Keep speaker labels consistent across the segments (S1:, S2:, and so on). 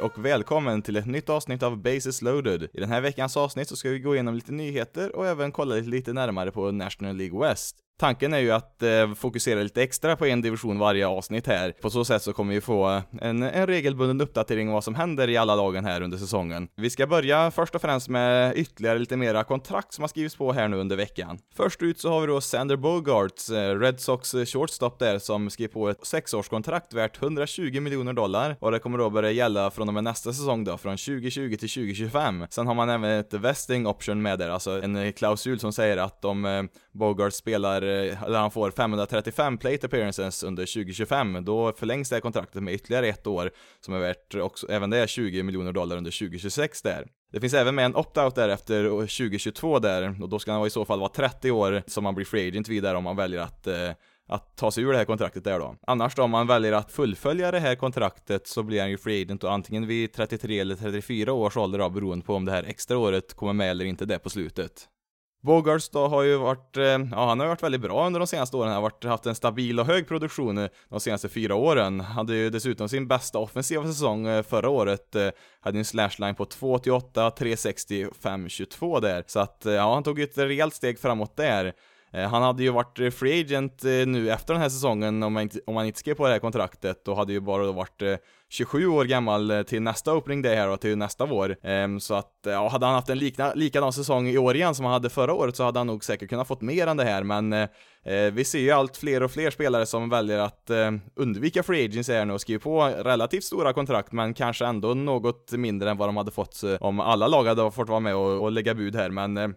S1: Hej och välkommen till ett nytt avsnitt av Bases loaded. I den här veckans avsnitt så ska vi gå igenom lite nyheter och även kolla lite närmare på National League West. Tanken är ju att eh, fokusera lite extra på en division varje avsnitt här. På så sätt så kommer vi få en, en regelbunden uppdatering om vad som händer i alla lagen här under säsongen. Vi ska börja först och främst med ytterligare lite mera kontrakt som har skrivits på här nu under veckan. Först ut så har vi då Sander Bogarts, eh, Red Sox shortstop där, som skrev på ett sexårskontrakt värt 120 miljoner dollar och det kommer då börja gälla från och med nästa säsong då, från 2020 till 2025. Sen har man även ett vesting option med där, alltså en klausul som säger att om eh, Bogart spelar Eh, eller han får 535 plate appearances under 2025, då förlängs det här kontraktet med ytterligare ett år, som är värt också, även det 20 miljoner dollar under 2026 där. Det finns även med en opt-out där efter 2022 där, och då ska han i så fall vara 30 år som man blir free agent vidare om man väljer att eh, att ta sig ur det här kontraktet där då. Annars då, om man väljer att fullfölja det här kontraktet så blir han ju free agent och antingen vid 33 eller 34 års ålder då, beroende på om det här extra året kommer med eller inte det på slutet. Bogarts då har ju varit, eh, ja han har varit väldigt bra under de senaste åren, han har varit, haft en stabil och hög produktion eh, de senaste fyra åren. Hade ju dessutom sin bästa offensiva säsong eh, förra året, hade en slashline på 2,88, 360, 5,22 där. Så att, ja han tog ett rejält steg framåt där. Eh, han hade ju varit eh, free agent eh, nu efter den här säsongen om han inte, om han inte skrev på det här kontraktet och hade ju bara varit 27 år gammal till nästa opening det här och till nästa vår. Ehm, så att, ja, hade han haft en likna, likadan säsong i år igen som han hade förra året så hade han nog säkert kunnat fått mer än det här, men vi ser ju allt fler och fler spelare som väljer att undvika free agents här nu och skriver på relativt stora kontrakt, men kanske ändå något mindre än vad de hade fått om alla lag hade fått vara med och, och lägga bud här, men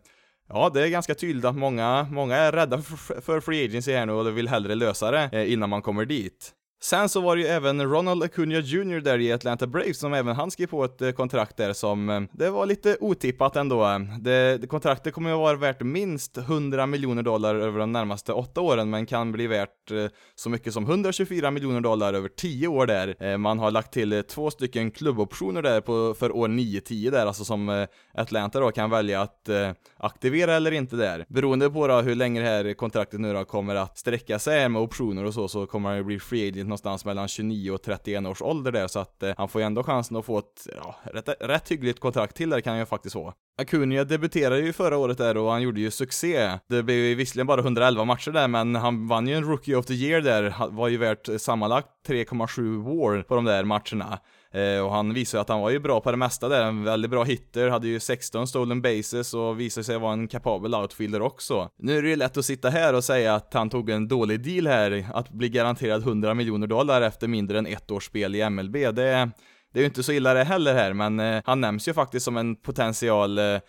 S1: Ja, det är ganska tydligt att många, många är rädda för, för free agency här nu och vill hellre lösa det eh, innan man kommer dit. Sen så var det ju även Ronald Acuna Jr där i Atlanta Braves som även han skrev på ett eh, kontrakt där som, eh, det var lite otippat ändå. Det, det kontraktet kommer ju vara värt minst 100 miljoner dollar över de närmaste åtta åren, men kan bli värt eh, så mycket som 124 miljoner dollar över 10 år där. Man har lagt till två stycken klubboptioner där på, för år 9-10 där, alltså som Atlanta då kan välja att aktivera eller inte där. Beroende på då hur länge det här kontraktet nu då kommer att sträcka sig med optioner och så, så kommer han ju bli free agent någonstans mellan 29 och 31 års ålder där, så att eh, han får ju ändå chansen att få ett, ja, rätt, rätt hyggligt kontrakt till där kan han ju faktiskt få. Acuna debuterade ju förra året där och han gjorde ju succé. Det blev ju visserligen bara 111 matcher där, men han vann ju en Rookie of the Year där, var ju värt eh, sammanlagt 3,7 war på de där matcherna. Eh, och han visade att han var ju bra på det mesta där, en väldigt bra hitter, hade ju 16 stolen bases och visade sig vara en kapabel outfielder också. Nu är det ju lätt att sitta här och säga att han tog en dålig deal här, att bli garanterad 100 miljoner dollar efter mindre än ett års spel i MLB, det det är ju inte så illa det heller här, men eh, han nämns ju faktiskt som en potential eh,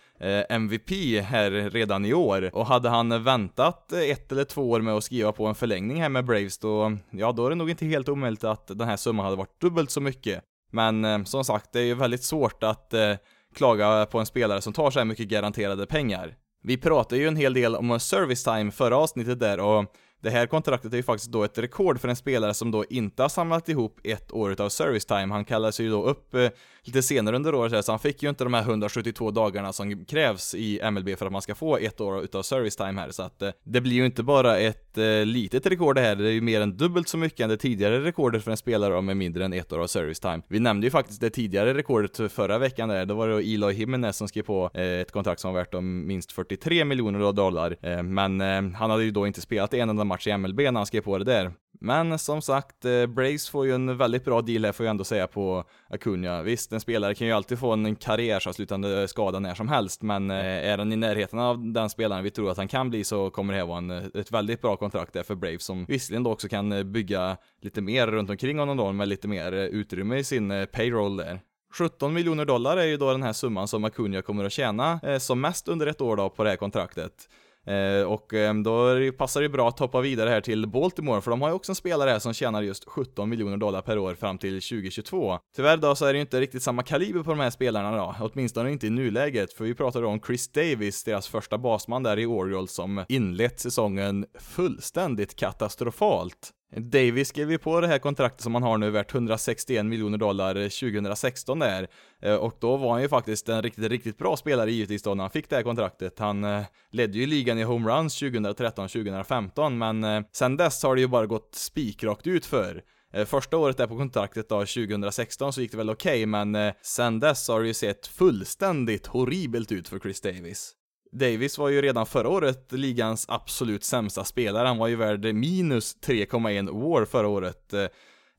S1: MVP här redan i år. Och hade han väntat ett eller två år med att skriva på en förlängning här med Braves, då, ja, då är det nog inte helt omöjligt att den här summan hade varit dubbelt så mycket. Men eh, som sagt, det är ju väldigt svårt att eh, klaga på en spelare som tar så här mycket garanterade pengar. Vi pratade ju en hel del om service time förra avsnittet där och det här kontraktet är ju faktiskt då ett rekord för en spelare som då inte har samlat ihop ett år utav service time. Han kallades ju då upp eh, lite senare under året så han fick ju inte de här 172 dagarna som krävs i MLB för att man ska få ett år utav service time här. Så att eh, det blir ju inte bara ett eh, litet rekord det här, det är ju mer än dubbelt så mycket än det tidigare rekordet för en spelare med mindre än ett år av service time. Vi nämnde ju faktiskt det tidigare rekordet förra veckan där, då var det Eloy Jimenez som skrev på eh, ett kontrakt som var värt om minst 43 miljoner dollar. Eh, men eh, han hade ju då inte spelat en enda match i MLB när han skrev på det där. Men som sagt, eh, Brace får ju en väldigt bra deal här får jag ändå säga på Acuna. Visst, en spelare kan ju alltid få en karriärsavslutande skada när som helst, men eh, är han i närheten av den spelaren vi tror att han kan bli så kommer det här vara en, ett väldigt bra kontrakt där för Braves som visserligen då också kan eh, bygga lite mer runt omkring honom då med lite mer utrymme i sin payroll där. 17 miljoner dollar är ju då den här summan som Acuna kommer att tjäna som mest under ett år då på det här kontraktet. Eh, och ehm, då passar det bra att hoppa vidare här till Baltimore, för de har ju också en spelare här som tjänar just 17 miljoner dollar per år fram till 2022. Tyvärr då så är det ju inte riktigt samma kaliber på de här spelarna då, åtminstone inte i nuläget, för vi pratar då om Chris Davis, deras första basman där i Orioles som inlett säsongen fullständigt katastrofalt. Davis skrev ju på det här kontraktet som han har nu värt 161 miljoner dollar eh, 2016 där. Eh, och då var han ju faktiskt en riktigt, riktigt bra spelare givetvis då när han fick det här kontraktet. Han eh, ledde ju ligan i homeruns 2013-2015, men sen dess har det ju bara gått spikrakt ut för. Första året där på kontraktet då, 2016, så gick det väl okej, okay, men sen dess har det ju sett fullständigt horribelt ut för Chris Davis. Davis var ju redan förra året ligans absolut sämsta spelare. Han var ju värd minus 3,1 war förra året.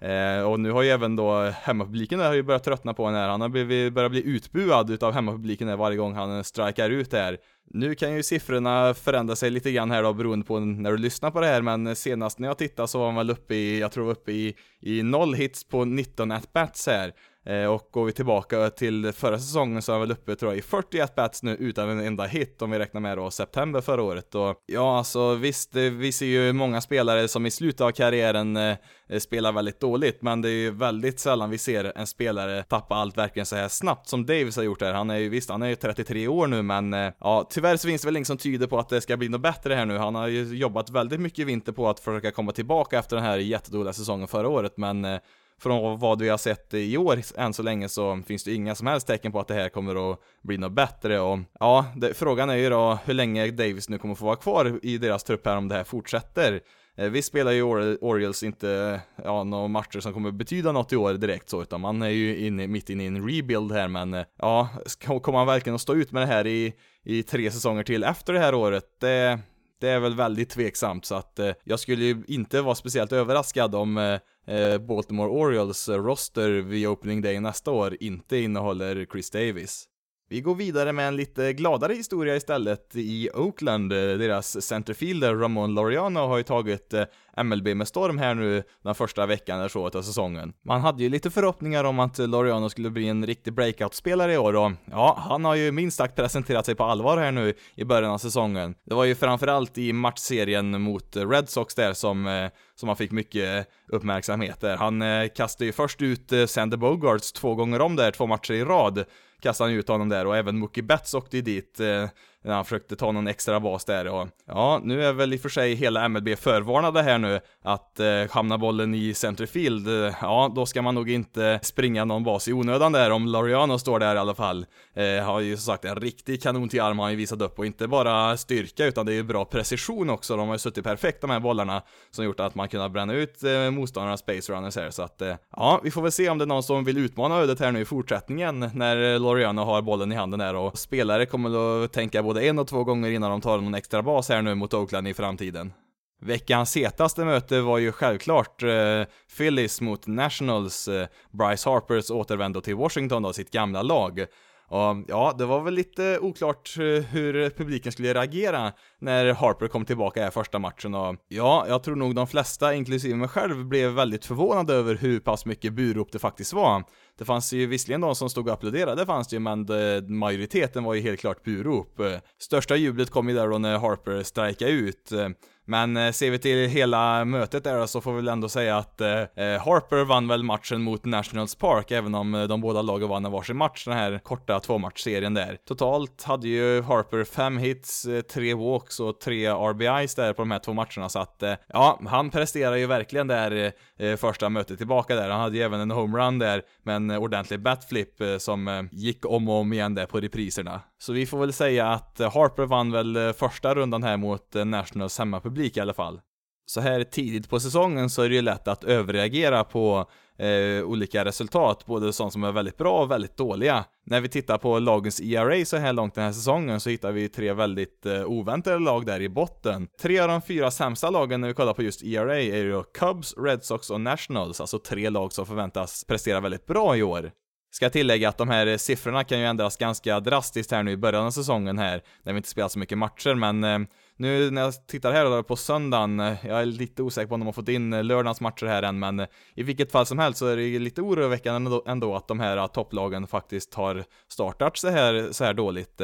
S1: Eh, och nu har ju även då hemmapubliken där har ju börjat tröttna på honom här. Han har blivit, börjat bli utbuad utav hemmapubliken där varje gång han eh, strikar ut där. Nu kan ju siffrorna förändra sig lite grann här då beroende på när du lyssnar på det här, men senast när jag tittade så var han väl uppe i, jag tror uppe i, i noll hits på 19 at-bats här. Eh, och går vi tillbaka till förra säsongen så är han väl uppe tror jag i 41 bats nu utan en enda hit om vi räknar med då september förra året. Och ja, alltså visst, vi ser ju många spelare som i slutet av karriären eh, spelar väldigt dåligt, men det är ju väldigt sällan vi ser en spelare tappa allt verkligen så här snabbt som Davis har gjort här. Han är ju visst, han är ju 33 år nu, men eh, ja, tyvärr så finns det väl inget som tyder på att det ska bli något bättre här nu. Han har ju jobbat väldigt mycket i vinter på att försöka komma tillbaka efter den här jättedåliga säsongen förra året, men eh, från vad vi har sett i år än så länge så finns det inga som helst tecken på att det här kommer att bli något bättre och ja, det, frågan är ju då hur länge Davis nu kommer få vara kvar i deras trupp här om det här fortsätter. Eh, vi spelar ju Orioles inte, ja, några matcher som kommer betyda något i år direkt så, utan man är ju inne, mitt inne i en rebuild här, men eh, ja, kommer man verkligen att stå ut med det här i, i tre säsonger till efter det här året? Det, det är väl väldigt tveksamt, så att eh, jag skulle ju inte vara speciellt överraskad om eh, eh Baltimore Orioles roster vid opening day nästa år inte innehåller Chris Davis. Vi går vidare med en lite gladare historia istället i Oakland. Deras centerfielder Ramon Laureano har ju tagit eh, MLB med storm här nu den första veckan eller så av säsongen. Man hade ju lite förhoppningar om att Laureano skulle bli en riktig breakout-spelare i år och ja, han har ju minst sagt presenterat sig på allvar här nu i början av säsongen. Det var ju framförallt i matchserien mot Red Sox där som, eh, som han fick mycket uppmärksamhet där. Han eh, kastade ju först ut eh, Sander Bogarts två gånger om där, två matcher i rad kastade han ut honom där och även Mookie Betts åkte dit eh, när han försökte ta någon extra bas där och ja, nu är väl i och för sig hela MLB förvarnade här nu att eh, hamna bollen i centerfield, eh, ja, då ska man nog inte springa någon bas i onödan där om Loriano står där i alla fall. Eh, har ju som sagt en riktig kanon till arm har han ju visat upp och inte bara styrka utan det är ju bra precision också. De har ju suttit perfekt de här bollarna som gjort att man kunnat bränna ut eh, motståndarnas space runners här så att eh, ja, vi får väl se om det är någon som vill utmana ödet här nu i fortsättningen när Loriano har bollen i handen där och spelare kommer att tänka både både en och två gånger innan de tar någon extra bas här nu mot Oakland i framtiden. Veckans hetaste möte var ju självklart eh, Phillies mot Nationals, eh, Bryce Harpers återvändo till Washington då, sitt gamla lag. Och ja, det var väl lite oklart eh, hur publiken skulle reagera när Harper kom tillbaka här första matchen och ja, jag tror nog de flesta, inklusive mig själv, blev väldigt förvånade över hur pass mycket burop det faktiskt var. Det fanns ju visserligen de som stod och applåderade det fanns det ju, men det, majoriteten var ju helt klart burop. Eh, största jublet kom ju där då när Harper strejkade ut. Eh, men eh, ser vi till hela mötet där så får vi väl ändå säga att eh, eh, Harper vann väl matchen mot Nationals Park, även om eh, de båda lagen vann varsin match, den här korta tvåmatchserien där. Totalt hade ju Harper fem hits, tre walks och tre RBIs där på de här två matcherna, så att eh, ja, han presterar ju verkligen där första mötet tillbaka där. Han hade ju även en homerun där med en ordentlig batflip som gick om och om igen där på repriserna. Så vi får väl säga att eh, Harper vann väl eh, första rundan här mot eh, Nationals hemmapublik i alla fall. Så här tidigt på säsongen så är det ju lätt att överreagera på eh, olika resultat, både sånt som är väldigt bra och väldigt dåliga. När vi tittar på lagens ERA så här långt den här säsongen så hittar vi tre väldigt eh, oväntade lag där i botten. Tre av de fyra sämsta lagen när vi kollar på just ERA är ju då Cubs, Red Sox och Nationals, alltså tre lag som förväntas prestera väldigt bra i år. Ska tillägga att de här eh, siffrorna kan ju ändras ganska drastiskt här nu i början av säsongen här, när vi inte spelat så mycket matcher, men eh, nu när jag tittar här då på söndagen, eh, jag är lite osäker på om de har fått in lördagens matcher här än, men i vilket fall som helst så är det lite oroväckande ändå, att de här topplagen faktiskt har startat så här, så här dåligt.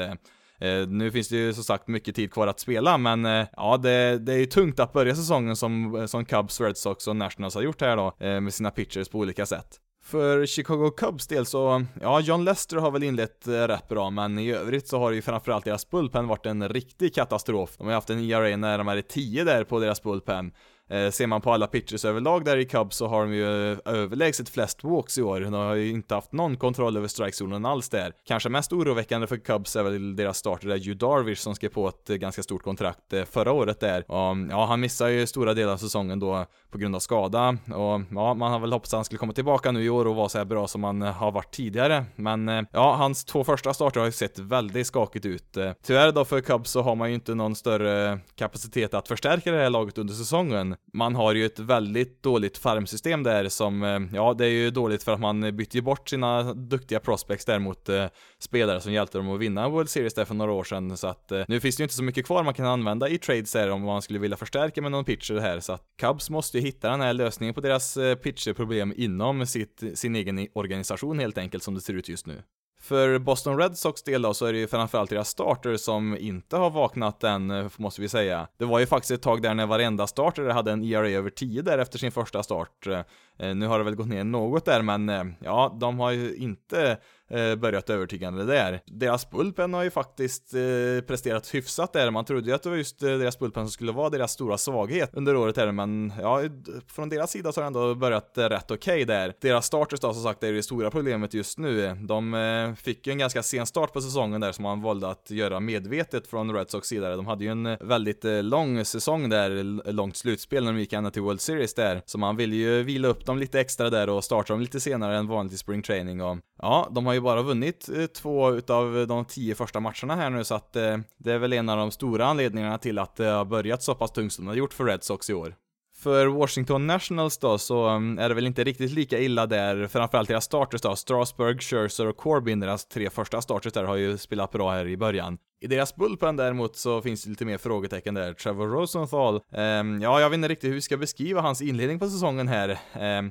S1: Nu finns det ju som sagt mycket tid kvar att spela, men ja, det, det är ju tungt att börja säsongen som, som Cubs, Red Sox och Nationals har gjort här då, med sina pitchers på olika sätt. För Chicago Cubs del så, ja, John Lester har väl inlett eh, rätt bra, men i övrigt så har ju framförallt deras bullpen varit en riktig katastrof. De har ju haft en ERA närmare 10 där på deras bullpen. Eh, ser man på alla pitchers överlag där i Cubs så har de ju eh, överlägset flest walks i år. De har ju inte haft någon kontroll över strikezonen alls där. Kanske mest oroväckande för Cubs är väl deras starter där, Hugh Darvish som skrev på ett eh, ganska stort kontrakt eh, förra året där. Och, ja, han missar ju stora delar av säsongen då på grund av skada och ja, man har väl hoppats att han skulle komma tillbaka nu i år och vara så här bra som han har varit tidigare. Men ja, hans två första starter har ju sett väldigt skakigt ut. Tyvärr då för Cubs så har man ju inte någon större kapacitet att förstärka det här laget under säsongen man har ju ett väldigt dåligt farmsystem där som, eh, ja det är ju dåligt för att man bytte bort sina duktiga prospects där mot eh, spelare som hjälpte dem att vinna World Series där för några år sedan så att eh, nu finns det ju inte så mycket kvar man kan använda i trades här om man skulle vilja förstärka med någon pitcher här så att Cubs måste ju hitta den här lösningen på deras eh, pitcherproblem inom sitt, sin egen organisation helt enkelt som det ser ut just nu. För Boston Red Sox del då så är det ju framförallt deras starter som inte har vaknat än, eh, måste vi säga. Det var ju faktiskt ett tag där när varenda starter hade en ERA över 10 där efter sin första start. Eh, nu har det väl gått ner något där, men eh, ja, de har ju inte Eh, börjat övertygande där. Deras bullpen har ju faktiskt eh, presterat hyfsat där. Man trodde ju att det var just eh, deras bullpen som skulle vara deras stora svaghet under året här, men ja, från deras sida så har det ändå börjat rätt okej okay där. Deras starters då, som sagt, är det stora problemet just nu. De fick ju en ganska sen start på säsongen där som man valde att göra medvetet från Red Sox sida. De hade ju en väldigt lång säsong där, långt slutspel när de gick ända till World Series där, så man ville ju vila upp dem lite extra där och starta dem lite senare än vanligt i spring training och ja, de har ju bara vunnit eh, två utav de tio första matcherna här nu så att eh, det är väl en av de stora anledningarna till att det har börjat så pass tungt som det har gjort för Red Sox i år. För Washington Nationals då så eh, är det väl inte riktigt lika illa där, framförallt deras starters då, Strasburg, Scherzer och Corbin, deras tre första starters där har ju spelat bra här i början. I deras bullpen däremot så finns det lite mer frågetecken där. Trevor Rosenthal, eh, ja jag vet inte riktigt hur vi ska beskriva hans inledning på säsongen här. Eh,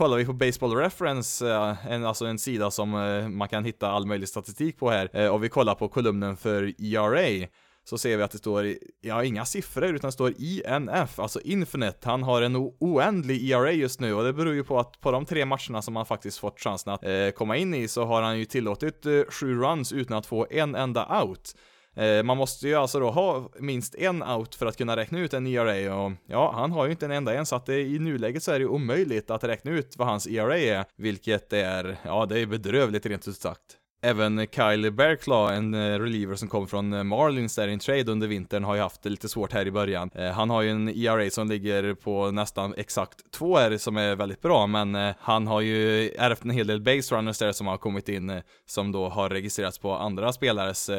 S1: kollar vi på Baseball Reference, eh, en, alltså en sida som eh, man kan hitta all möjlig statistik på här, eh, och vi kollar på kolumnen för ERA, så ser vi att det står, ja inga siffror utan det står INF, alltså Infinite. Han har en oändlig ERA just nu och det beror ju på att på de tre matcherna som han faktiskt fått chansen att eh, komma in i så har han ju tillåtit eh, sju runs utan att få en enda out. Eh, man måste ju alltså då ha minst en out för att kunna räkna ut en ERA och ja, han har ju inte en enda en så att det, i nuläget så är det omöjligt att räkna ut vad hans ERA är, vilket är, ja det är bedrövligt rent ut sagt. Även Kyle Bearclaw, en eh, reliever som kom från eh, Marlins där i en trade under vintern, har ju haft det lite svårt här i början. Eh, han har ju en ERA som ligger på nästan exakt 2 R som är väldigt bra, men han har ju ärvt en hel del base runners där som har kommit in, som då har registrerats på andra spelares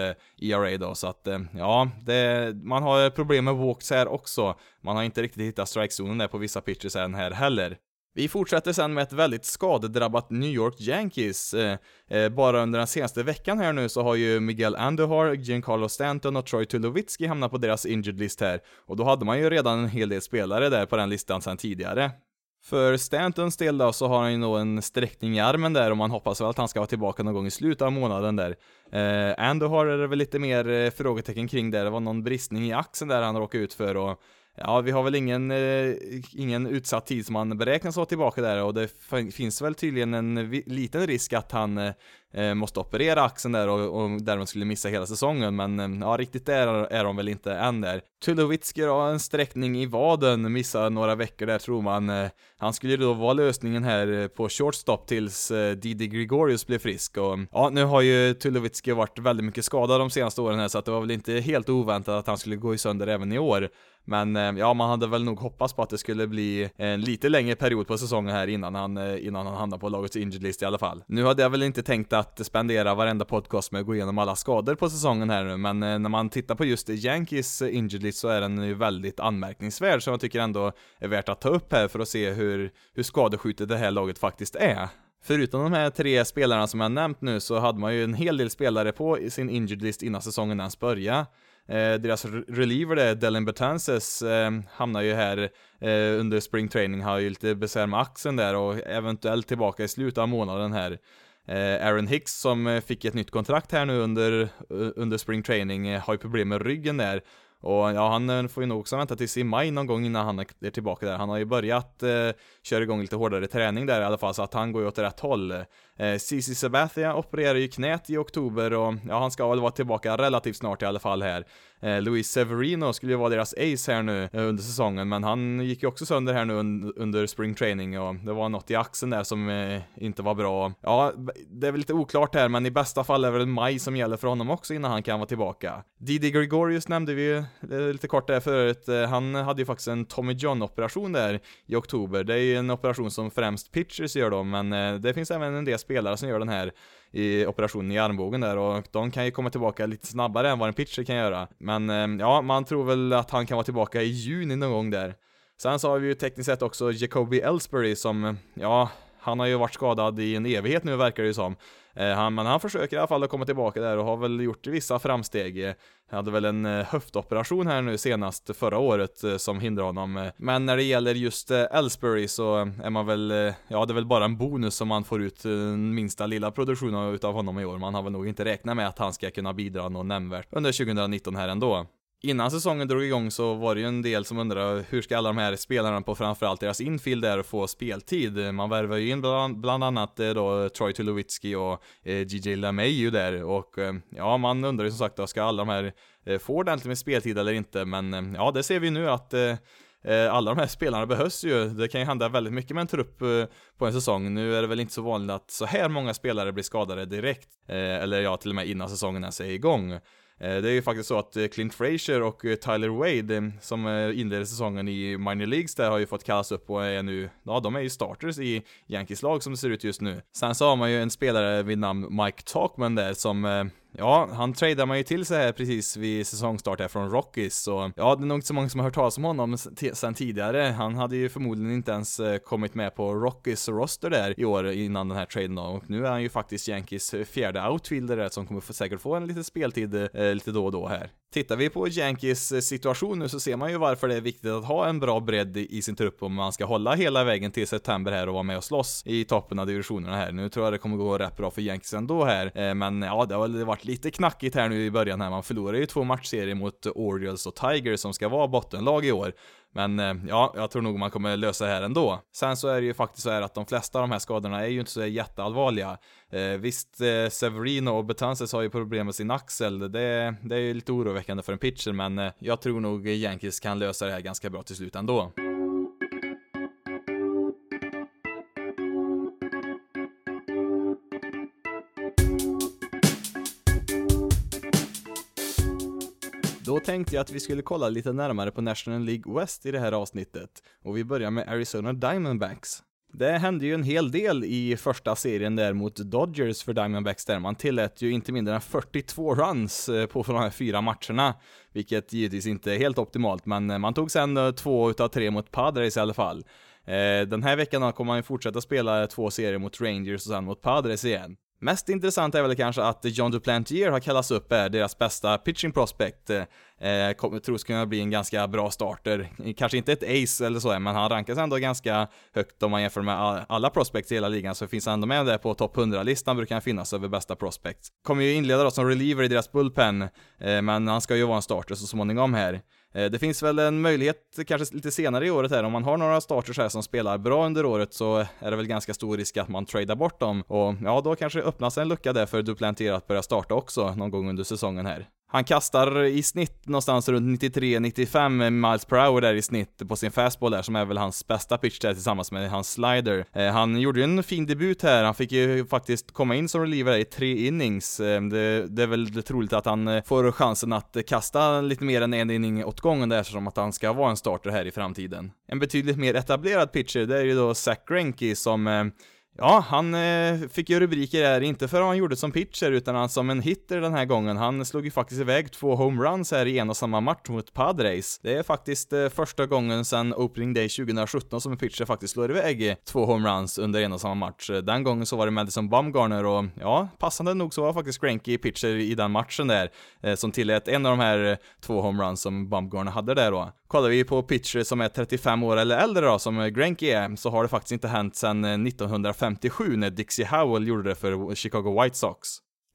S1: ERA då, så att ja, det, man har problem med walks här också. Man har inte riktigt hittat strikezonen där på vissa pitchers än här heller. Vi fortsätter sen med ett väldigt skadedrabbat New York Yankees. Eh, eh, bara under den senaste veckan här nu så har ju Miguel Andujar, Giancarlo Stanton och Troy Tulowitzki hamnat på deras injured list här. Och då hade man ju redan en hel del spelare där på den listan sen tidigare. För Stantons del då så har han ju nog en sträckning i armen där och man hoppas väl att han ska vara tillbaka någon gång i slutet av månaden där. Eh, Andujar är det väl lite mer eh, frågetecken kring där, det var någon bristning i axeln där han råkade ut för och Ja, vi har väl ingen, eh, ingen utsatt tid som han beräknas vara tillbaka där och det finns väl tydligen en liten risk att han eh, Eh, måste operera axeln där och, och därmed skulle missa hela säsongen, men eh, ja, riktigt där är de väl inte än där. Tulowitzki har en sträckning i vaden, missar några veckor där tror man. Eh, han skulle ju då vara lösningen här eh, på shortstop tills eh, Didi Gregorius blev frisk och ja, nu har ju Tulowitzki varit väldigt mycket skadad de senaste åren här så att det var väl inte helt oväntat att han skulle gå i sönder även i år. Men eh, ja, man hade väl nog hoppats på att det skulle bli en lite längre period på säsongen här innan han, innan han hamnade på lagets injured list i alla fall. Nu hade jag väl inte tänkt att spendera varenda podcast med att gå igenom alla skador på säsongen här nu, men eh, när man tittar på just Yankees eh, injured list så är den ju väldigt anmärkningsvärd, som jag tycker ändå är värt att ta upp här för att se hur, hur skadeskjutet det här laget faktiskt är. Förutom de här tre spelarna som jag nämnt nu så hade man ju en hel del spelare på sin injured list innan säsongen ens började. Eh, deras reliever där, Dellen Betances, eh, hamnar ju här eh, under spring training, har ju lite besvär med axeln där och eventuellt tillbaka i slutet av månaden här. Eh, Aaron Hicks som eh, fick ett nytt kontrakt här nu under, eh, under spring training har ju problem med ryggen där och ja, han får ju nog också vänta tills i maj någon gång innan han är tillbaka där. Han har ju börjat eh, köra igång lite hårdare träning där i alla fall, så att han går ju åt rätt håll. Eh, Cici Sabathia opererar ju knät i oktober och ja, han ska väl vara tillbaka relativt snart i alla fall här. Eh, Luis Severino skulle ju vara deras ace här nu eh, under säsongen, men han gick ju också sönder här nu un under spring training och det var något i axeln där som eh, inte var bra. Ja, det är väl lite oklart här, men i bästa fall är det väl maj som gäller för honom också innan han kan vara tillbaka. Didi Gregorius nämnde vi ju eh, lite kort där förut. Eh, han hade ju faktiskt en Tommy John operation där i oktober. Det är ju en operation som främst pitchers gör då, men eh, det finns även en del spelare som gör den här i operationen i armbågen där och de kan ju komma tillbaka lite snabbare än vad en pitcher kan göra. Men ehm, ja, man tror väl att han kan vara tillbaka i juni någon gång där. Sen så har vi ju tekniskt sett också Jacoby Ellsbury som, ja, han har ju varit skadad i en evighet nu verkar det ju som. Eh, han, men han försöker i alla fall att komma tillbaka där och har väl gjort vissa framsteg. Han hade väl en eh, höftoperation här nu senast förra året som hindrar honom. Men när det gäller just Ellsbury så är man väl, ja det är väl bara en bonus som man får ut minsta lilla produktion utav honom i år. Man har väl nog inte räknat med att han ska kunna bidra något nämnvärt under 2019 här ändå. Innan säsongen drog igång så var det ju en del som undrade hur ska alla de här spelarna på framförallt deras infield där få speltid? Man värvar ju in bland, bland annat eh, då Troy Tulowitzki och eh, JJ LeMay där och eh, ja, man undrar ju som sagt då, ska alla de här eh, få ordentligt med speltid eller inte? Men eh, ja, det ser vi nu att eh, eh alla de här spelarna behövs ju. Det kan ju hända väldigt mycket med en trupp eh, på en säsong. Nu är det väl inte så vanligt att så här många spelare blir skadade direkt. eller ja, till och med innan säsongen ens är igång. Eh, det är ju faktiskt så att eh, Clint Frazier och eh, Tyler Wade, som inledde säsongen i minor leagues där, har ju fått kallas upp och är nu, ja de är ju starters i Yankees lag som det ser ut just nu. Sen så har man ju en spelare vid namn Mike Talkman där som Ja, han tradar man ju till sig här precis vid säsongstart här från Rockies, så ja, det är nog inte så många som har hört talas om honom sen tidigare. Han hade ju förmodligen inte ens eh, kommit med på Rockies roster där i år innan den här traden då, och nu är han ju faktiskt Yankees fjärde outfielder där som kommer säkert få en liten speltid eh, lite då och då här. Tittar vi på Yankees eh, situation nu så ser man ju varför det är viktigt att ha en bra bredd i sin trupp om man ska hålla hela vägen till september här och vara med och slåss i toppen av divisionerna här. Nu tror jag det kommer gå rätt bra för Yankees ändå här, eh, men ja, det har väl varit lite knackigt här nu i början här. Man förlorar ju två matchserier mot Orioles och Tigers som ska vara bottenlag i år. Men eh, ja, jag tror nog man kommer lösa det här ändå. Sen så är det ju faktiskt så här att de flesta av de här skadorna är ju inte så jätteallvarliga. Eh, visst, eh, Severino och Betances har ju problem med sin axel. Det, det är ju lite oroväckande för en pitcher, men eh, jag tror nog Yankees kan lösa det här ganska bra till slut ändå. Tänkte jag att vi skulle kolla lite närmare på National League West i det här avsnittet, och vi börjar med Arizona Diamondbacks. Det hände ju en hel del i första serien där mot Dodgers för Diamondbacks där man tillät ju inte mindre än 42 runs eh, på de här fyra matcherna, vilket givetvis inte är helt optimalt, men eh, man tog sen eh, två utav tre mot Padres i alla fall. Den här veckan kommer man ju fortsätta spela två serier mot Rangers och sen mot Padres igen. Mest intressant är väl kanske att John Duplantier har kallats upp eh, deras bästa pitching prospect. Eh, eh, kommer tros kunna bli en ganska bra starter. Kanske inte ett ace eller så, men han rankas ändå ganska högt om man jämför med alla prospects i hela ligan, så finns han ändå med där på topp 100-listan brukar han finnas över bästa prospects. Kommer ju inleda då som reliever i deras bullpen, eh, men han ska ju vara en starter så småningom här. Eh, det finns väl en möjlighet, kanske lite senare i året här, om man har några starters här som spelar bra under året så är det väl ganska stor risk att man tradar bort dem och ja, då kanske det öppnas en lucka där för Duplantier att börja starta också någon gång under säsongen här. Han kastar i snitt någonstans runt 93-95 miles per hour där i snitt på sin fastball där, som är väl hans bästa pitch där tillsammans med hans slider. Eh, han gjorde ju en fin debut här, han fick ju faktiskt komma in som reliever i tre innings. Eh, det, det, är väl troligt att han eh, får chansen att kasta lite mer än en inning åt gången där, eftersom att han ska vara en starter här i framtiden. En betydligt mer etablerad pitcher, det är ju då Zach Greinke som eh, Ja, han eh, fick ju rubriker där, inte för att han gjorde som pitcher, utan han som en hitter den här gången. Han slog ju faktiskt iväg två homeruns här i en och samma match mot Padres. Det är faktiskt eh, första gången sedan opening day 2017 som en pitcher faktiskt slår iväg eh, två homeruns under en och samma match. Eh, den gången så var det Madison Bumgarner och ja, passande nog så var faktiskt Granky pitcher i den matchen där, eh, som tillät en av de här eh, två homeruns som Bumgarner hade där då. Kollar vi på pitchers som är 35 år eller äldre då, som Granky är, så har det faktiskt inte hänt sedan eh, 1957 när Dixie Howell gjorde det för Chicago White Sox.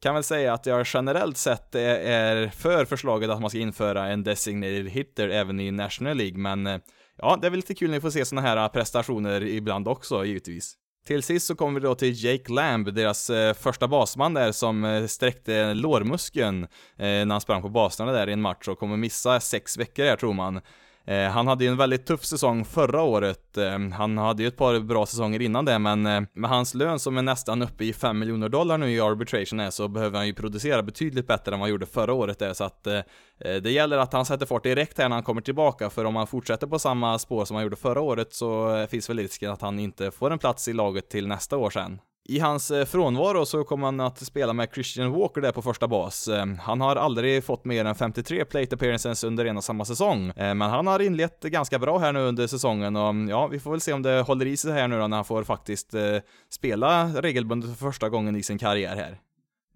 S1: Kan väl säga att jag generellt sett är för förslaget att man ska införa en designated hitter även i National League, men eh, ja, det är väl lite kul när vi får se såna här eh, prestationer ibland också, givetvis. Till sist så kommer vi då till Jake Lamb, deras eh, första basman där som eh, sträckte lårmuskeln eh, när han sprang på baserna där i en match och kommer missa sex veckor här tror man. Eh, han hade ju en väldigt tuff säsong förra året. Eh, han hade ju ett par bra säsonger innan det, men eh, med hans lön som är nästan uppe i 5 miljoner dollar nu i arbitration är, så behöver han ju producera betydligt bättre än vad han gjorde förra året där, så att det gäller att han sätter fart direkt här när han kommer tillbaka, för om han fortsätter på samma spår som han gjorde förra året så finns väl risken att han inte får en plats i laget till nästa år sen. I hans eh, frånvaro så kommer han att spela med Christian Walker där på första bas. Eh, han har aldrig fått mer än 53 plate appearances under en och samma säsong, eh, men han har inlett ganska bra här nu under säsongen och mm, ja, vi får väl se om det håller i sig här nu då när han får faktiskt spela regelbundet för första gången i sin karriär här.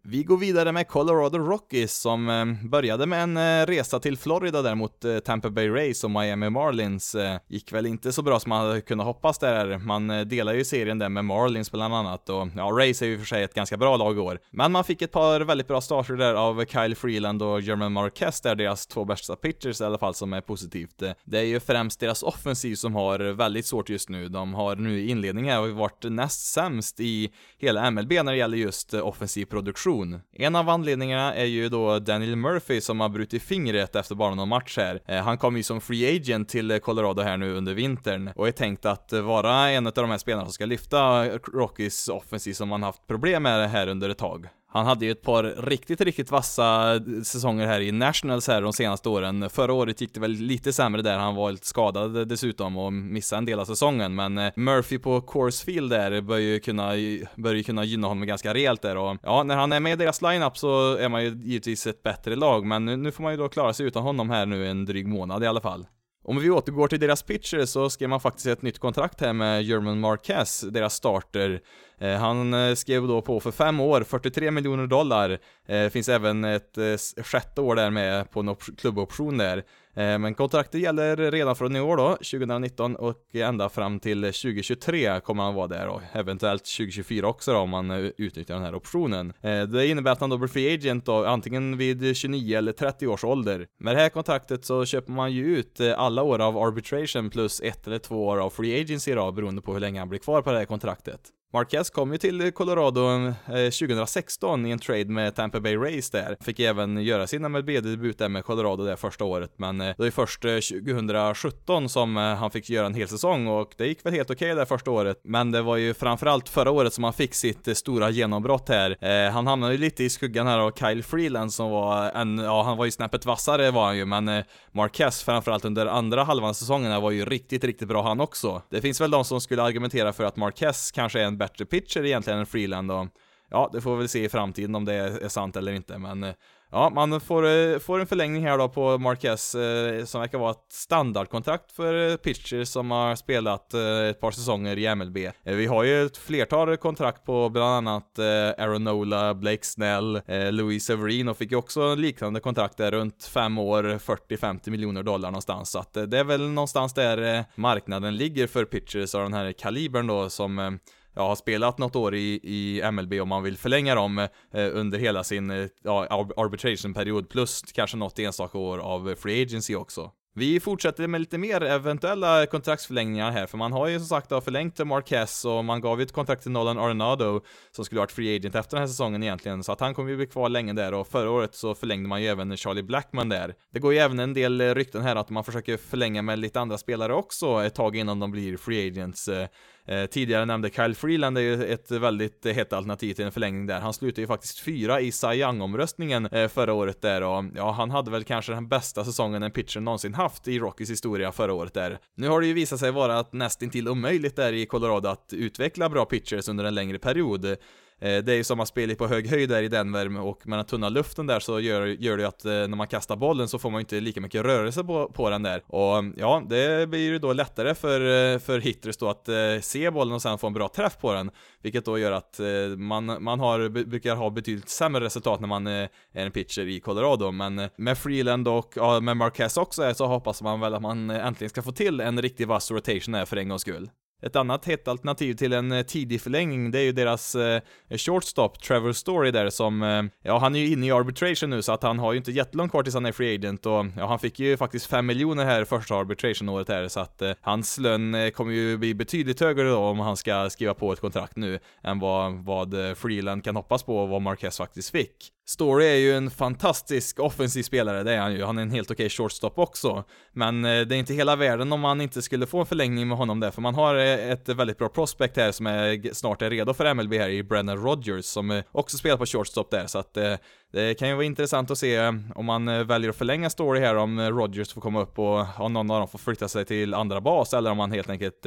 S1: Vi går vidare med Colorado Rockies som eh, började med en eh, resa till Florida där mot eh, Tampa Bay Rays och Miami Marlins. Gick väl inte så bra som man hade kunnat hoppas där. Man delar ju serien där med Marlins bland annat och ja, Rays är ju för sig ett ganska bra lag i år. Men man fick ett par väldigt bra starter där av Kyle Freeland och German Marquez där, deras två bästa pitchers i alla fall, som är positivt. Det är ju främst deras offensiv som har väldigt svårt just nu. De har nu i inledningen varit näst sämst i hela MLB när det gäller just offensiv produktion rotation. En av anledningarna är ju då Daniel Murphy som har brutit fingret efter bara någon match här. Eh, han kom ju som free agent till Colorado här nu under vintern och är tänkt att vara en av de här spelarna som ska lyfta Rockies offensiv som man haft problem med här under ett tag. Han hade ju ett par riktigt, riktigt vassa säsonger här i Nationals här de senaste åren. Förra året gick det väl lite sämre där, han var lite skadad dessutom och missade en del av säsongen, men eh, Murphy på Coors Field där bör ju kunna, bör ju kunna gynna honom ganska rejält där och ja, när han är med i deras lineup så är man ju givetvis ett bättre lag, men nu får man ju då klara sig utan honom här nu en dryg månad i alla fall. Om vi återgår till deras pitcher så skrev man faktiskt ett nytt kontrakt här med German Marquez, deras starter. Eh, han eh, skrev då på för fem år, 43 miljoner dollar. Det finns även ett sjätte år där med på en klubboption där. Men kontraktet gäller redan från i år då, 2019 och ända fram till 2023 kommer han vara där och eventuellt 2024 också då om man utnyttjar den här optionen. Det innebär att han då blir free agent då, antingen vid 29 eller 30 års ålder. Med det här kontraktet så köper man ju ut alla år av arbitration plus ett eller två år av free agency då, beroende på hur länge han blir kvar på det här kontraktet. Marquez kom ju till Colorado eh, 2016 i en trade med Tampa Bay Rays där. Fick även göra sin MLB-debut där med Colorado det första året, men eh, det var ju först eh, 2017 som han fick göra en hel säsong och det gick väl helt okej okay det första året. Men det var ju framförallt förra året som han fick sitt stora genombrott här. Han hamnade ju lite i skuggan här av Kyle Freeland som var en, ja han var ju snäppet vassare var han ju, men Marquez framförallt under andra halvan säsongen var ju riktigt, riktigt bra han också. Det finns väl de som skulle argumentera för att Marquez kanske är en bättre pitcher egentligen än Freeland och ja, det får vi väl se i framtiden om det är sant eller inte, men eh, Ja, man får, eh, får en förlängning här då på Marquez eh, som verkar vara ett standardkontrakt för eh, pitchers som har spelat ett par säsonger i MLB. vi har ju ett flertal kontrakt på bland annat Aaron Nola, Blake Snell, Louis Severin och fick ju också liknande kontrakt där runt fem år, 40-50 miljoner dollar någonstans. Så att det är väl någonstans där marknaden ligger för pitchers av den här kalibern då som ja, har spelat något år i, i MLB och man vill förlänga dem eh, under hela sin eh, ja, arbitration-period plus kanske något enstaka år av free agency också. Vi fortsätter med lite mer eventuella kontraktsförlängningar här, för man har ju som sagt förlängt Marquez och man gav ju ett kontrakt till Nolan Arenado som skulle varit free agent efter den här säsongen egentligen, så att han kommer ju bli kvar länge där och förra året så förlängde man ju även Charlie Blackman där. Det går ju även en del eh, rykten här att man försöker förlänga med lite andra spelare också ett tag innan de blir free agents. Eh, Eh, tidigare nämnde Kyle Freeland är ju ett väldigt hett alternativ till en förlängning där. Han slutade ju faktiskt fyra i Cy Young-omröstningen eh, förra året där och ja, han hade väl kanske den bästa säsongen en pitcher någonsin haft i Rockies historia förra året där. Nu har det ju visat sig vara att nästintill omöjligt där i Colorado att utveckla bra pitchers under en längre period. Eh, det är ju som att spela på hög höjd där i Denver och med den tunna luften där så gör, gör det ju att eh, när man kastar bollen så får man ju inte lika mycket rörelse på, på den där. Och mm, ja, det blir ju då lättare för, eh, för hitters då att se bollen och sen få en bra träff på den. Vilket då gör att man, man har, brukar ha betydligt sämre resultat när man är en pitcher i Colorado. Men med Freeland och ja, med Marquez också så hoppas man väl att man äntligen ska få till en riktig vass rotation här för en gångs skull. Ett annat hett alternativ till en eh, tidig förlängning, det är ju deras eh, shortstop, Trevor Story där som, eh, ja han är ju inne i arbitration nu så att han har ju inte jättelångt kvar tills han är free agent och ja han fick ju faktiskt 5 miljoner här första arbitration-året här så att eh, hans lön eh, kommer ju bli betydligt högre då om han ska skriva på ett kontrakt nu än vad, vad eh, Freeland kan hoppas på och vad Marquez faktiskt fick. Story är ju en fantastisk offensiv spelare, det är han ju. Han är en helt okej okay shortstop också. Men eh, det är inte hela världen om man inte skulle få en förlängning med honom där, för man har ett väldigt bra prospect här som är, snart är redo för MLB här i Brennan Rogers, som eh, också spelar på shortstop där, så att eh, det kan ju vara intressant att se eh, om man väljer att förlänga Story här, om Rogers får komma upp och om någon av dem får flytta sig till andra bas, eller om man helt enkelt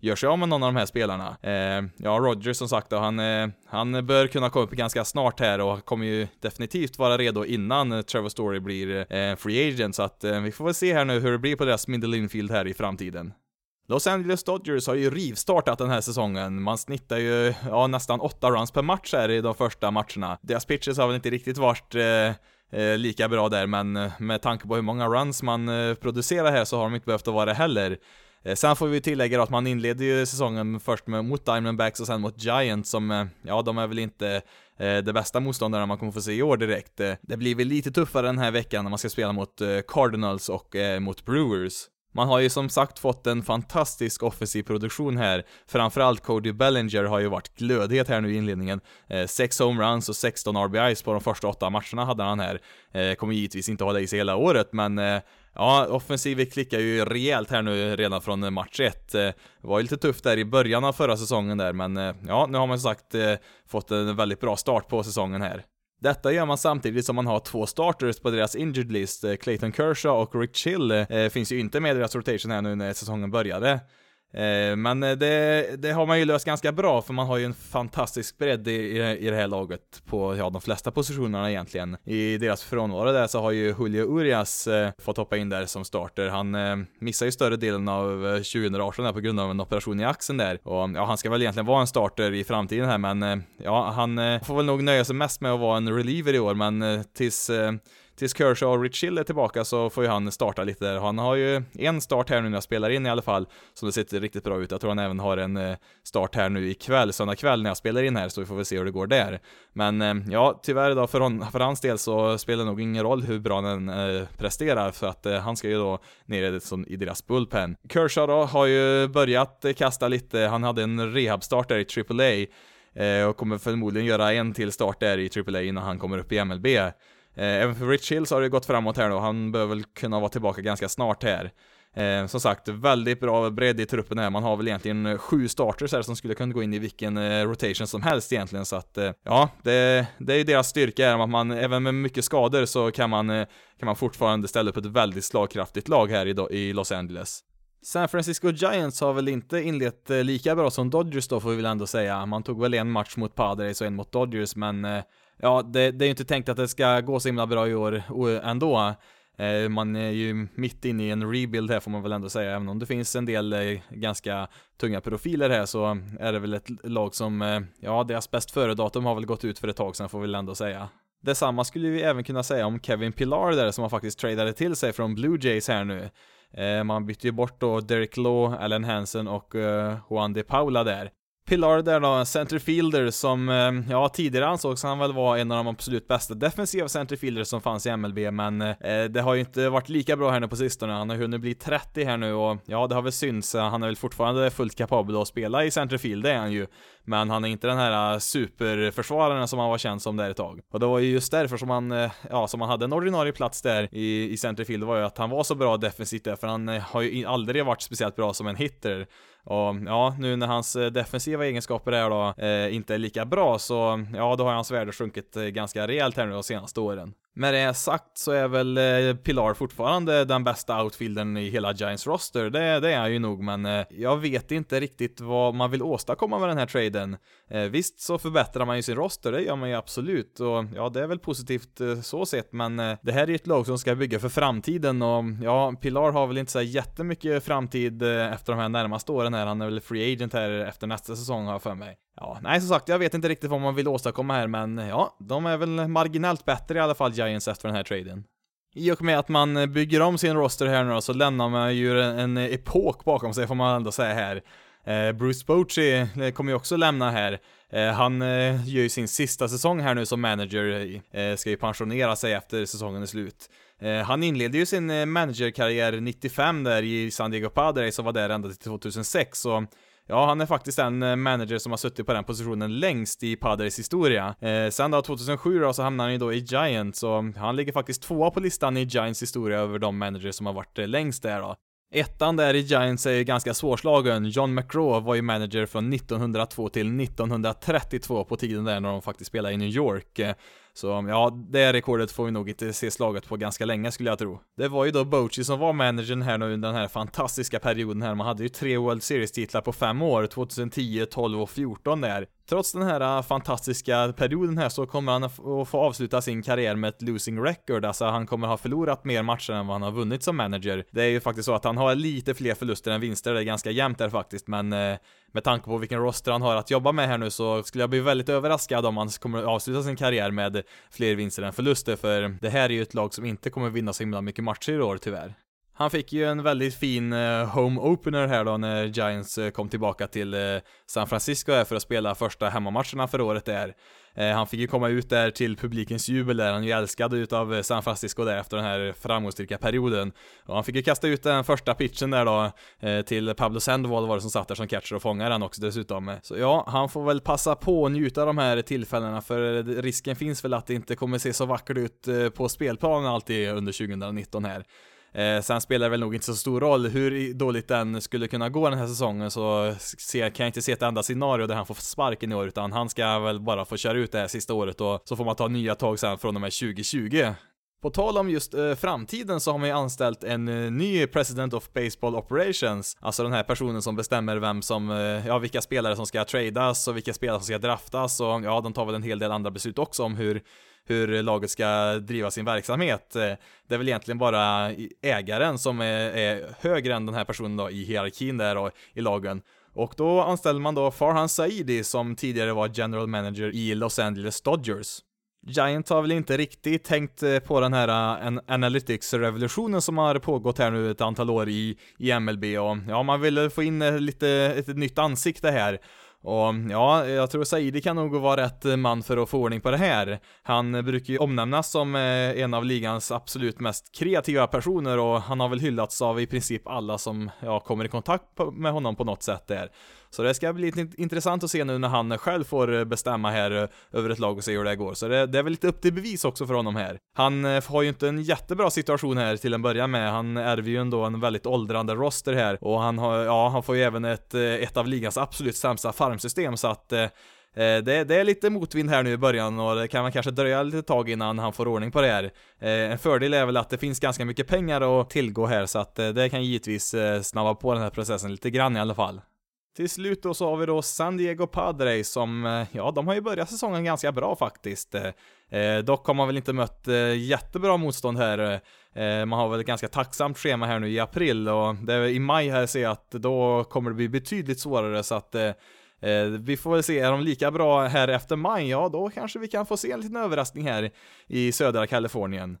S1: gör sig av med någon av de här spelarna. Eh, ja, Rogers som sagt då, han, eh, han bör kunna komma upp ganska snart här och kommer ju definitivt vara redo innan Trevor Story blir eh, free agent, så att vi får väl se här nu hur det blir på deras middle infield här i framtiden. Los Angeles Dodgers har ju rivstartat den här säsongen. Man snittar ju ja, nästan 8 runs per match här i de första matcherna. Deras pitches har väl inte riktigt varit eh, eh lika bra där, men eh, med tanke på hur många runs man eh, producerar här så har de inte behövt att vara det heller. Eh, sen får vi tillägga att man inleder ju säsongen först med, mot Diamondbacks och sen mot Giants som, eh, ja de är väl inte eh, det bästa motståndarna man kommer få se i år direkt. Eh, det blir väl lite tuffare den här veckan när man ska spela mot eh, Cardinals och mot Brewers. Man har ju som sagt fått en fantastisk offensiv produktion här. Framförallt Cody Bellinger har ju varit glödhet här nu i inledningen. Eh, 6 homeruns och 16 RBIs på de första åtta matcherna hade han här. Eh, kommer givetvis inte hålla i sig hela året, men eh, Ja, offensiven klickar ju rejält här nu redan från eh, match 1. Eh, det var ju lite tufft där i början av förra säsongen där, men eh, ja, nu har man som sagt eh, fått en väldigt bra start på säsongen här. Detta gör man samtidigt som man har två starters på deras injured list. Eh, Clayton Kershaw och Rick Chill eh, finns ju inte med i deras rotation här nu när säsongen började. Eh, men eh, det, det, har man ju löst ganska bra, för man har ju en fantastisk bredd i, i det här laget på ja, de flesta positionerna egentligen. I deras frånvaro där så har ju Julio Urias eh, fått hoppa in där som starter. Han missar ju större delen av 2018 där på grund av en operation i axeln där. Och ja, han ska väl egentligen vara en starter i framtiden här, men ja, han får väl nog nöja sig mest med att vara en reliever i år, men tills tills Kershaw och Rich Hill är tillbaka så får ju han starta lite där. Han har ju en start här nu när jag spelar in i alla fall, som det ser riktigt bra ut. Jag tror han även har en eh, start här nu ikväll, söndag kväll när jag spelar in här, så vi får väl se hur det går där. Men eh, ja, tyvärr då för, hon, för hans del så spelar det nog ingen roll hur bra han eh, presterar, för att eh, han ska ju då ner i deras bullpen. Kershaw då har ju börjat kasta lite, han hade en rehabstart där i AAA, och kommer förmodligen göra en till start där i AAA innan han kommer upp i MLB. Eh, även för Rich Hill så har det gått framåt här då, han bör väl kunna vara tillbaka ganska snart här. Eh, som sagt, väldigt bra bredd i truppen här. Man har väl egentligen eh, sju starters här som skulle kunna gå in i vilken eh, rotation som helst egentligen. Så att, eh, ja, det, det är ju deras styrka här, att man, även med mycket skador så kan man, eh, kan man fortfarande ställa upp ett väldigt slagkraftigt lag här i, i Los Angeles. San Francisco Giants har väl inte inlett eh, lika bra som Dodgers då får vi väl ändå säga. Man tog väl en match mot Padres och en mot Dodgers, men eh, ja, det, det är ju inte tänkt att det ska gå så himla bra i år ändå. Eh, man är ju mitt inne i en rebuild här får man väl ändå säga, även om det finns en del eh, ganska tunga profiler här så är det väl ett lag som, eh, ja, deras bäst före-datum har väl gått ut för ett tag sedan får vi väl ändå säga. Detsamma skulle vi även kunna säga om Kevin Pillar där som han faktiskt tradade till sig från Blue Jays här nu. Man bytte ju bort då Derek Law, Allen Hansen och Juan De Paula där. Pilar där då, centerfielder som, eh, ja tidigare ansågs han väl vara en av de absolut bästa defensiva centerfielders som fanns i MLB, men eh, det har ju inte varit lika bra här nu på sistone. Han har hunnit bli 30 här nu och ja, det har väl synts. Han är väl fortfarande fullt kapabel att spela i centerfield, det är han ju. Men han är inte den här äh, superförsvararen som han var känd som där ett tag. Och det var ju just därför som han, äh, ja, som han hade en ordinarie plats där i, i centerfield, var ju att han var så bra defensivt där, för han äh, har ju aldrig varit speciellt bra som en hitter. Och ja, nu när hans defensiva egenskaper är då eh, inte är lika bra så ja, då har hans värde sjunkit ganska rejält här nu de senaste åren. Med det sagt så är väl eh, Pilar fortfarande den bästa outfieldern i hela Giants roster, det, det är han ju nog, men eh, jag vet inte riktigt vad man vill åstadkomma med den här traden. Eh, visst så förbättrar man ju sin roster, det gör man ju absolut, och ja, det är väl positivt så sett, men det här är ju ett lag som ska bygga för framtiden och ja, Pilar har väl inte så jättemycket framtid efter de här närmaste åren här, han är väl free agent här efter nästa säsong har jag för mig. Ja, nej som sagt, jag vet inte riktigt vad man vill åstadkomma här, men eh, ja, de är väl marginellt bättre i alla fall, Giants, efter den här traden. I och med att man eh, bygger om sin roster här nu då, så lämnar man ju en epok bakom sig, får man ändå säga här. Eh, Bruce Bochy kommer ju också lämna här. Han gör ju sin sista säsong här nu som manager, ska ju pensionera sig efter säsongen är slut. Han inledde ju sin managerkarriär 95 där i San Diego Padres och var där ända till 2006, så Ja, han är faktiskt den eh, manager som har suttit på den positionen längst i Padres historia. Eh, sen då 2007 då så hamnade han ju då i Giants, och han ligger faktiskt tvåa på listan i Giants historia över de managers som har varit eh, längst där då. Ettan där i Giants är ju ganska svårslagen. John McGraw var ju manager från 1902 till 1932 på tiden där när de faktiskt spelade i New York. Eh, så ja, det rekordet får vi nog inte se slaget på ganska länge skulle jag tro. Det var ju då Bochy som var managern här nu under den här fantastiska perioden här. Man hade ju tre World Series-titlar på fem år, 2010, 12 och 14 där. Trots den här äh, fantastiska perioden här så kommer han att få avsluta sin karriär med ett losing record, alltså han kommer ha förlorat mer matcher än vad han har vunnit som manager. Det är ju faktiskt så att han har lite fler förluster än vinster, det är ganska jämnt där faktiskt, men äh, med tanke på vilken roster han har att jobba med här nu så skulle jag bli väldigt överraskad om han kommer att avsluta sin karriär med fler vinster än förluster, för det här är ju ett lag som inte kommer vinna så himla mycket matcher i år tyvärr. Han fick ju en väldigt fin eh, home opener här då när Giants eh, kom tillbaka till eh, San Francisco här för att spela första hemmamatcherna för året där. Han fick ju komma ut där till publikens jubel där, han är ju älskad utav San Francisco där efter den här framgångsrika perioden. Och han fick ju kasta ut den första pitchen där då till Pablo Sandoval var det som satt där som catcher och fångade den också dessutom. Så ja, han får väl passa på och njuta av de här tillfällena för risken finns väl att det inte kommer se så vackert ut på spelplanen alltid under 2019 här. Eh, sen spelar det väl nog inte så stor roll hur dåligt den skulle kunna gå den här säsongen så ser, kan jag inte se ett enda scenario där han får sparken i år utan han ska väl bara få köra ut det här sista året och så får man ta nya tag sen från och med 2020. På tal om just eh, framtiden så har man ju anställt en eh, ny President of Baseball Operations, alltså den här personen som bestämmer vem som, eh, ja vilka spelare som ska tradas och vilka spelare som ska draftas och ja, de tar väl en hel del andra beslut också om hur hur laget ska driva sin verksamhet. Eh, det är väl egentligen bara ägaren som är, är högre än den här personen då i hierarkin där och i lagen. Och då anställer man då Farhan Saidi som tidigare var general manager i Los Angeles Dodgers. Giant har väl inte riktigt tänkt eh, på den här uh, analytics-revolutionen som har pågått här nu ett antal år i, i MLB och ja, man ville få in lite ett nytt ansikte här. Och ja, jag tror Saidi kan nog vara rätt man för att få ordning på det här. Han brukar ju omnämnas som eh, en av ligans absolut mest kreativa personer och han har väl hyllats av i princip alla som ja, kommer i kontakt med honom på något sätt där. Så det ska bli lite intressant att se nu när han själv får eh, bestämma här eh, över ett lag och se hur det går. Så det, det är väl lite upp till bevis också för honom här. Han eh, har ju inte en jättebra situation här till en början med. Han ärver ju ändå en väldigt åldrande roster här och han har, ja, han får ju även ett, ett av ligans absolut sämsta farmsystem så att det, det, är lite motvind här nu i början och det kan man kanske dröja lite tag innan han får ordning på det här. En fördel är väl att det finns ganska mycket pengar att tillgå här så att det kan givetvis snabba på den här processen lite grann i alla fall. Till slut då så har vi då San Diego Padres som, eh, ja, de har ju börjat säsongen ganska bra faktiskt. Eh, eh, dock har man väl inte mött eh, jättebra motstånd här. Eh, man har väl ett ganska tacksamt schema här nu i april och det är i maj här ser jag att då kommer det bli betydligt svårare så att eh, eh vi får väl se, är de lika bra här efter maj, ja då kanske vi kan få se en liten överraskning här i södra Kalifornien.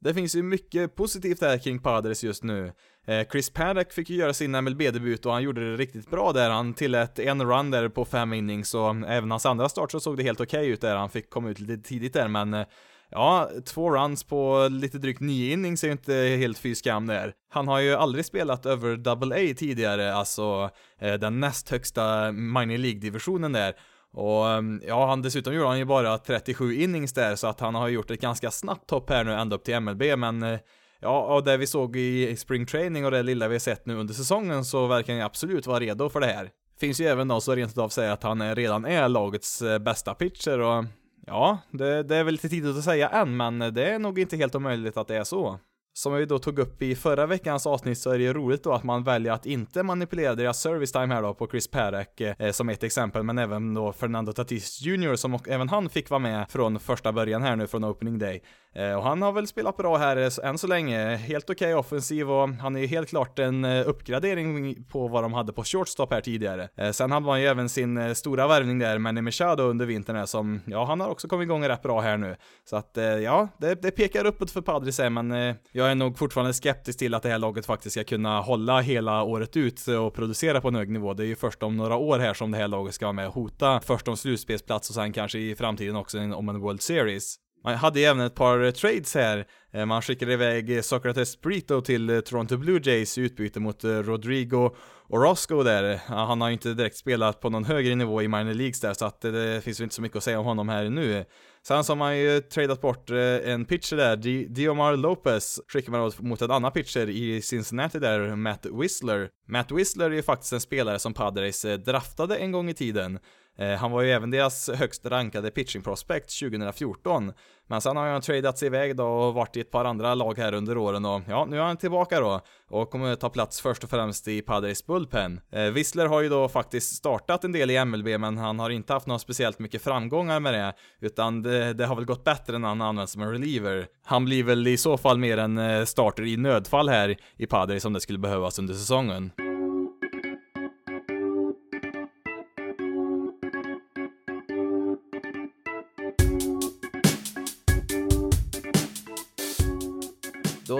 S1: Det finns ju mycket positivt här kring Padres just nu. Eh, Chris Paddock fick ju göra sin MLB-debut och han gjorde det riktigt bra där. Han tillät en run där på fem innings och även hans andra start så såg det helt okej okay ut där. Han fick komma ut lite tidigt där men eh, Ja, två runs på lite drygt nio innings är ju inte helt fy skam där. Han har ju aldrig spelat över double A tidigare, alltså eh, den näst högsta minor League-divisionen där. Och ehm, ja, han dessutom gjorde han ju bara 37 innings där, så att han har gjort ett ganska snabbt hopp här nu ända upp till MLB, men eh, Ja, och det vi såg i spring training och det lilla vi har sett nu under säsongen så verkar han absolut vara redo för det här. Finns ju även de som rent av säger att han redan är lagets eh, bästa pitcher och Ja, det, det är väl lite tidigt att säga än, men eh, det är nog inte helt omöjligt att det är så. Som vi då tog upp i förra veckans avsnitt så är det ju roligt då att man väljer att inte manipulera deras service time här då på Chris Perek eh, som ett exempel, men även då Fernando Tatis Jr som även han fick vara med från första början här nu från opening day. Eh, och han har väl spelat bra här eh, än så länge, helt okej okay offensiv och han är ju helt klart en eh, uppgradering på vad de hade på shortstop här tidigare. Sen hade man ju även sin stora värvning där, Manny Machado under vintern här som, ja han har också kommit igång rätt bra här nu. Så att ja, det, det pekar uppåt för Padres här, men jag är nog fortfarande skeptisk till att det här laget faktiskt ska kunna hålla hela året ut och producera på en hög nivå. Det är ju först om några år här som det här laget ska vara med och hota först om slutspelsplats och sen kanske i framtiden också om en World Series. Man hade ju även ett par trades här. Eh, man skickade iväg eh, Socrates Brito till eh, Toronto Blue Jays i utbyte mot Rodrigo Orozco där. Han har ju inte direkt spelat på någon högre nivå i minor leagues där, så att det finns ju inte så mycket att säga om honom här nu. Sen så har man ju tradat bort en pitcher där, Diomar Lopez skickar man mot en annan pitcher i Cincinnati där, Matt Whistler. Matt Whistler är ju faktiskt en spelare som Padres draftade en gång i tiden. Eh, han var ju även deras högst rankade pitching prospect 2014. Men sen har han tradeats iväg då och varit i ett par andra lag här under åren och ja, nu är han tillbaka då och kommer ta plats först och främst i Padres bullpen. Eh, Whistler har ju då faktiskt startat en del i MLB men han har inte haft några speciellt mycket framgångar med det utan det, det har väl gått bättre när han använts som en reliever. Han blir väl i så fall mer en eh, starter i nödfall här i Padres om det skulle behövas under säsongen.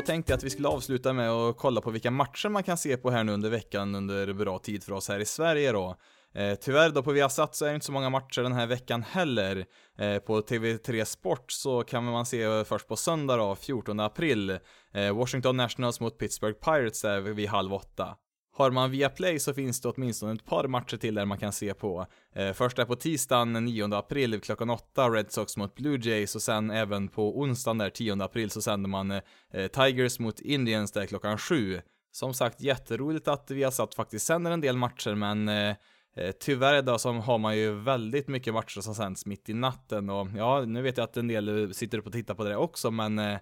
S1: Då tänkte jag att vi skulle avsluta med att kolla på vilka matcher man kan se på här nu under veckan under bra tid för oss här i Sverige då. Eh, tyvärr då på Viasat så är det inte så många matcher den här veckan heller. Eh, på TV3 Sport så kan man se först på söndag då, 14 april, eh, Washington Nationals mot Pittsburgh Pirates där vid halv åtta. Har man Viaplay så finns det åtminstone ett par matcher till där man kan se på. Eh, först är på tisdagen 9 april klockan 8, Red Sox mot Blue Jays och sen även på onsdagen där 10 april så sänder man eh, eh, Tigers mot Indians där klockan 7. Som sagt jätteroligt att vi har satt faktiskt sänder en del matcher men eh, eh, Tyvärr idag så har man ju väldigt mycket matcher som sänds mitt i natten och ja, nu vet jag att en del eh, sitter upp och tittar på det också men eh,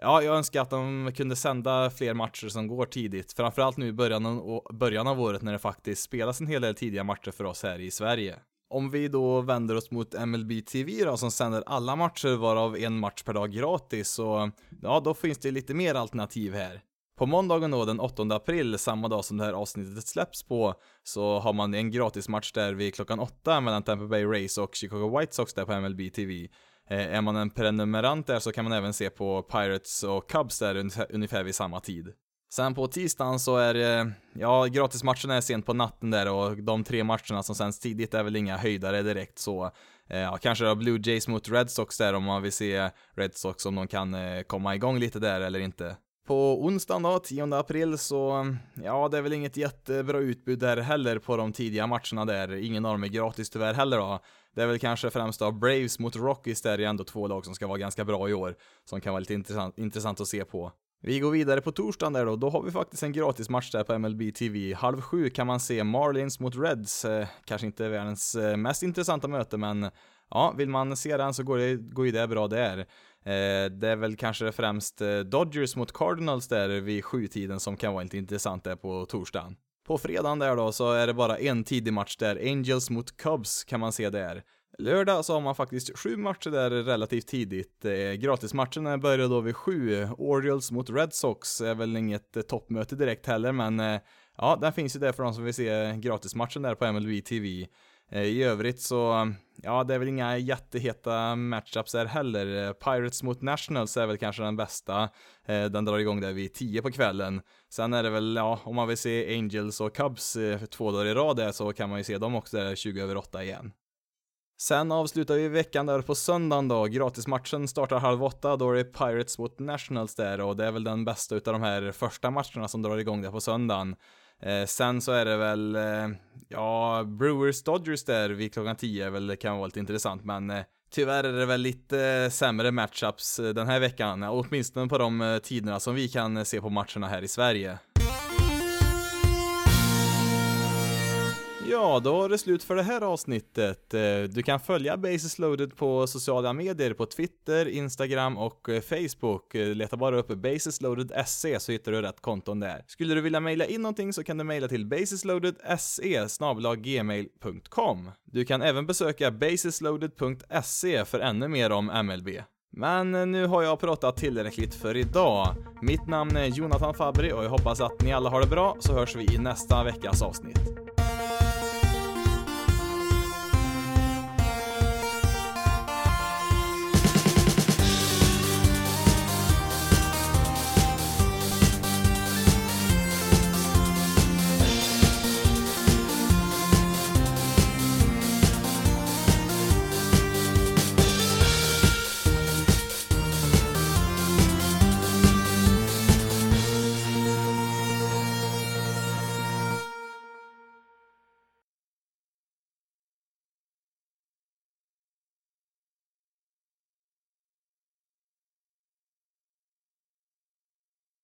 S1: Ja, jag önskar att de kunde sända fler matcher som går tidigt, framförallt nu i början av, början av året när det faktiskt spelas en hel del tidiga matcher för oss här i Sverige. Om vi då vänder oss mot MLB TV då, som sänder alla matcher varav en match per dag gratis, så ja, då finns det lite mer alternativ här. På måndagen då, den 8 april, samma dag som det här avsnittet släpps på, så har man en gratismatch där vid klockan 8 mellan Tampa Bay Rays och Chicago White Sox där på MLB TV. Eh, är man en prenumerant där så kan man även se på Pirates och Cubs där ungefär vid samma tid. Sen på tisdagen så är det, ja, gratismatcherna är sent på natten där och de tre matcherna som sänds tidigt är väl inga höjdare direkt så. Eh, ja, kanske då Blue Jays mot Red Sox där om man vill se Red Sox om de kan eh, komma igång lite där eller inte. På onsdagen då, 10 april, så ja, det är väl inget jättebra utbud där heller på de tidiga matcherna där. Ingen av dem är gratis tyvärr heller då. Det är väl kanske främst då Braves mot Rockies där är ändå två lag som ska vara ganska bra i år, som kan vara lite intressant, intressant att se på. Vi går vidare på torsdagen där då, då har vi faktiskt en gratis match där på MLB TV. Halv sju kan man se Marlins mot Reds, eh, kanske inte världens eh, mest intressanta möte men ja, vill man se den så går, det, går ju det bra där. Eh, det är väl kanske främst eh, Dodgers mot Cardinals där vid sjutiden som kan vara lite intressant där på torsdagen. På fredagen där då så är det bara en tidig match där, Angels mot Cubs kan man se där. Lördag så har man faktiskt sju matcher där relativt tidigt. Eh, gratismatcherna börjar då vid sju. Orioles mot Red Sox är väl inget toppmöte direkt heller, men ja, den finns ju där för de som vill se gratismatchen där på MLB TV. Eh, I övrigt så, ja, det är väl inga jätteheta matchups där heller. Eh, Pirates mot Nationals är väl kanske den bästa. Eh, den drar igång där vid 10 på kvällen. Sen är det väl, ja, om man vill se Angels och Cubs två dagar i rad där så kan man ju se dem också där 20 över 8 igen. Sen avslutar vi veckan där på söndagen då. Gratismatchen startar halv åtta, då är det Pirates mot Nationals där och det är väl den bästa utav de här första matcherna som drar igång där på söndagen. Eh, sen så är det väl, eh, ja, Brewers Dodgers där vid klockan 10 väl, kan vara lite intressant, men eh, tyvärr är det väl lite sämre matchups eh, den här veckan, åtminstone på de eh, tiderna som vi kan eh, se på matcherna här i Sverige. Ja, då är det slut för det här avsnittet. Eh, du kan följa Basis Loaded på sociala medier på Twitter, Instagram och eh, Facebook. Eh, leta bara upp basisloaded.se så hittar du rätt konton där. Skulle du vilja mejla in någonting så kan du mejla till basisloaded.se gmail.com. Du kan även besöka basisloaded.se för ännu mer om MLB. Men nu har jag pratat tillräckligt för idag. Mitt namn är Jonathan Fabri och jag hoppas att ni alla har det bra så hörs vi i nästa veckas avsnitt.